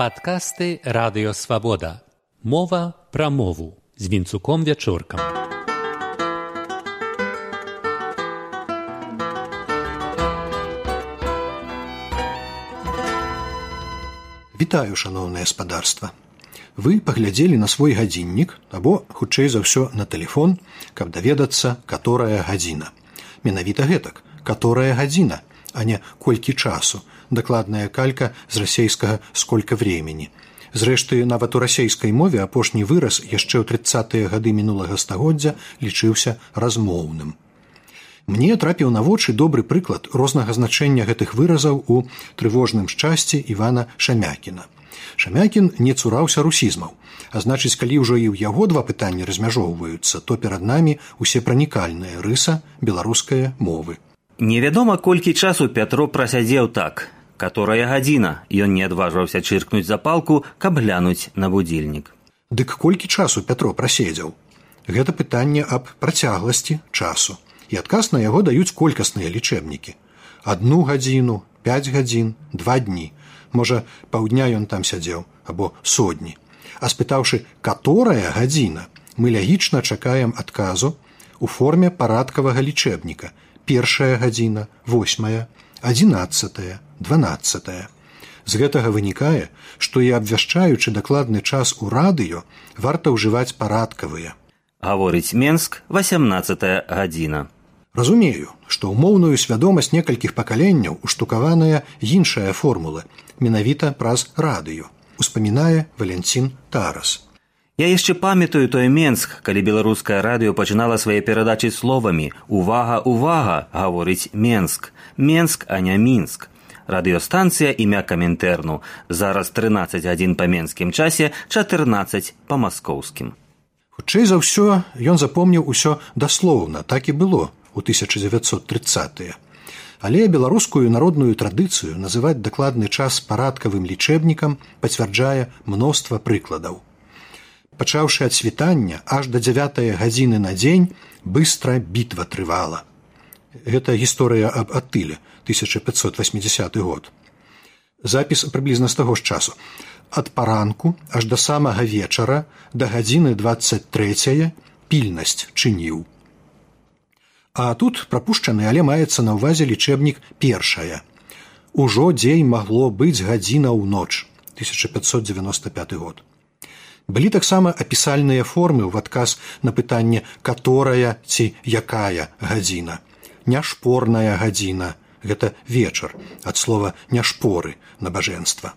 Падкасты радыёвабода. Мова пра мову з вінцуком вячоркам. Вітаю, шаноўнае спадарства. Вы паглядзелі на свой гадзіннік або, хутчэй за ўсё на тэлефон, каб даведацца, каторая гадзіна. Менавіта гэтак, каторая гадзіна, а не колькі часу, дакладная калька з расейскага сколько времени. Зрэшты, нават у расейскай мове апошні выраз яшчэ ў тридцатыя гады мінулага стагоддзя лічыўся размоўным. Мне трапіў на вочы добры прыклад рознага значэння гэтых выразаў у трывожным шчасці Івана Шамякіна. Шамякін не цураўся русізмаў, а значыць, калі ўжо і ў яго два пытанні размяжоўваюцца, то перад намі усе пранікальная рыса беларускай мовы. Невядома, колькі часу Пятро прасядзеў так, которая гадзіна. Ён не адважваўся чыркнуць запалку каб глянуць на будзільнік. Дык колькі часу пятро праседзеў гэта пытанне аб працягласці часу. І адказ на яго даюць колькасныя лічэбнікі. Одну гадзіну пять гадзін два дні. Можа паўдня ён там сядзеў або сотні. А спытаўшы которая гадзіна? мы лягічна чакаем адказу у форме парадкавага лічэбніка першая гадзіна восьмая адзінаццатая 12. З гэтага вынікае, што і абвяшчаючы дакладны час у радыё варта ўжываць парадкавыя. Гаворыць Менск 18 гадзіна. Разумею, што ўмоўную свядомасць некалькіх пакаленняў уштукаваная іншая формула, менавіта праз радыё. Успамінае Валенцін Тарас. Я яшчэ памятаю той Менск, калі беларускае радыё пачынала свае перадачы словамі: Увага, увага, гаворыць Менск, Менск, а не мінск. Радыёстанцыя імя каментэрну зараз 13 гадзін па менскім часе 14 па маскоўскім. Хутчэй за ўсё ён запомніў усё даслоўна. Так і было у 1930 але беларускую народную традыцыю называць дакладны час парадкавым лічэбнікам пацвярджае мноства прыкладаў пачаўшы ад світання аж да 9 гадзіны на дзень быстра бітва трывала. Гэта гісторыя аб атыле 1580 год. Запіс прыблізна з таго ж часу. Ад паранку аж да самага вечара да гадзіны 23 пільнасць чыніў. А тут прапушчаны але маецца на ўвазе лічэбнік першая. Ужо дзень магло быць гадзіна ў ноч 1595 год былі таксама апісальныя формы ў адказ на пытанне каторая ці якая гадзіна? Няшпорная гадзіна гэта вечар ад слова няшпоры набажэнства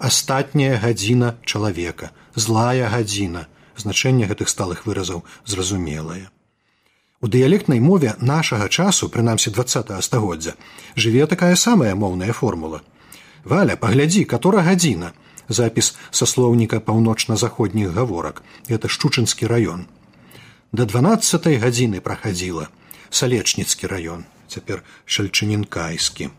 астатняя гадзіна чалавека злая гадзіна значэнне гэтых сталых выразаў зразумелае. У дыялектнай мове нашага часу прынамсі два стагоддзя жыве такая самая моўная формула. Валя паглядзі катора гадзіна запіс са слоўніка паўночна-заходніх гаворак это шчучынскі раён да дванаццатай гадзіны прахадзіла салечніцкі раён цяпер шальчынінкайскі.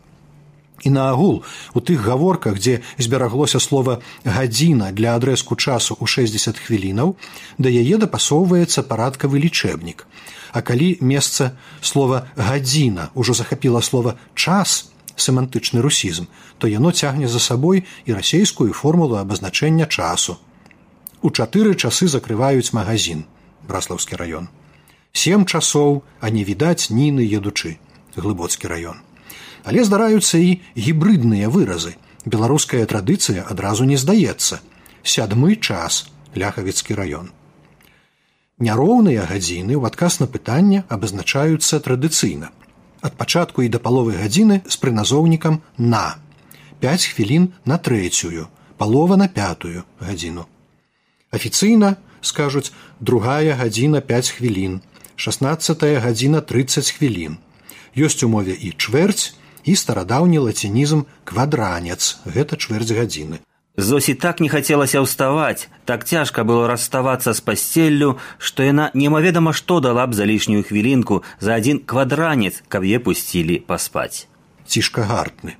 І наагул у тых гаворках, дзе збераглося слова гадзіна для адрэзку часу ў 60 хвілінаў, да яе дапасоўваецца парадкавы лічэбнік. А калі месца слова гадзіна ўжо захапіла слова час семантычны русізм, то яно цягне за сабой і расейскую формулу абазначэння часу. У чатыры часы закрываюць магазин браслаўскі раён. Сем часоў, а не відаць ніны едучы глыбоцкі раён. Але здараюцца і гібрыдныя выразы. Беларуская традыцыя адразу не здаецца. Сядмы час ляхавіцкі раён. Няроўныя гадзіны ў адказ на пытанне абазначаюцца традыцыйна. Ад пачатку і да паловы гадзіны з прыназоўнікам на 5 хвілін на трэцюю, палова на пятую гадзіну. Афіцыйна скажуць другая гадзіна 5 хвілін, 16 гадзіна 30 хвілін. Ёсць у мове і чвэрць і старадаўні лацінізм квадранец гэта чвэрць гадзіны зосі так не хацелася ўставаць так цяжка было расставацца з пасцеллю што яна немаведама што дала б за лішнюю хвілінку за адзін квадранец каб е пусцілі паспаць цішка гартны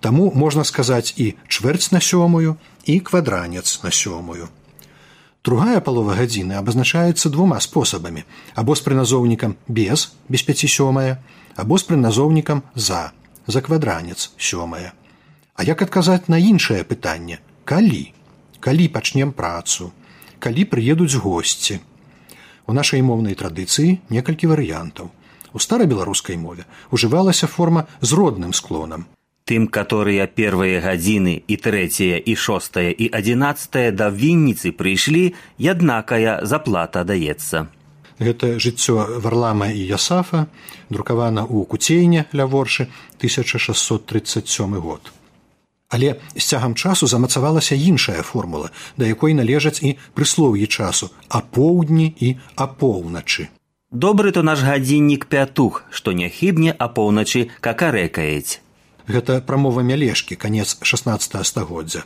таму можна сказаць і чвэрць на сёмую і квадранец на сёмую. Другая палова гадзіны абазначаецца двума спосабамі або з прыназоўнікам без без пяці сёмая або з прыназоўнікам за за квадранец сёмае. А як адказаць на іншае пытанне? Калі? Калі пачнем працу? Калі прыедуць госці? У нашай моўнай традыцыі некалькі варыянтаў. У старабеларускай мове ужывалася форма з родным склонам. Тым которые первыя гадзіны і трэцяе і шостае і адзінаццатае да вінніцы прыйшлі яднакая заплата даецца. Гэта жыццё варлама і ясафа друкавана ў куцейне ля воршы 1637 год але з цягам часу замацавалася іншая формула да якой належаць і прыслоўі часу а поўдні і апоўначы. Добры то наш гадзіннік пятух што не хібне апоўначы какарэкаець гэта прамова мялешкі канец 16 стагоддзя.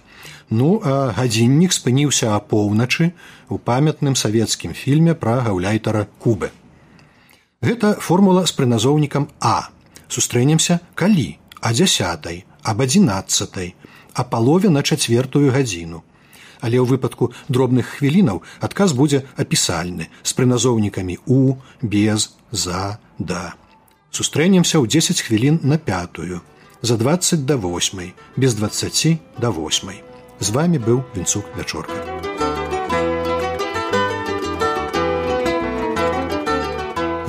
Ну а гадзіннік спыніўся апоўначы у памятным савецкім фільме пра гаўляйтара кубы гэта формула з прыназоўнікам а. Сустрэнемся калі? А дзясятай аб адзінаццатай а палове на чацвертую гадзіну але ў выпадку дробных хвілінаў адказ будзе апісальны з прыназоўнікамі у без за да сустрэнемся ў 10 хвілін на пятую за 20 до 8 без 20 до 8 з вами быў вінцук вячорка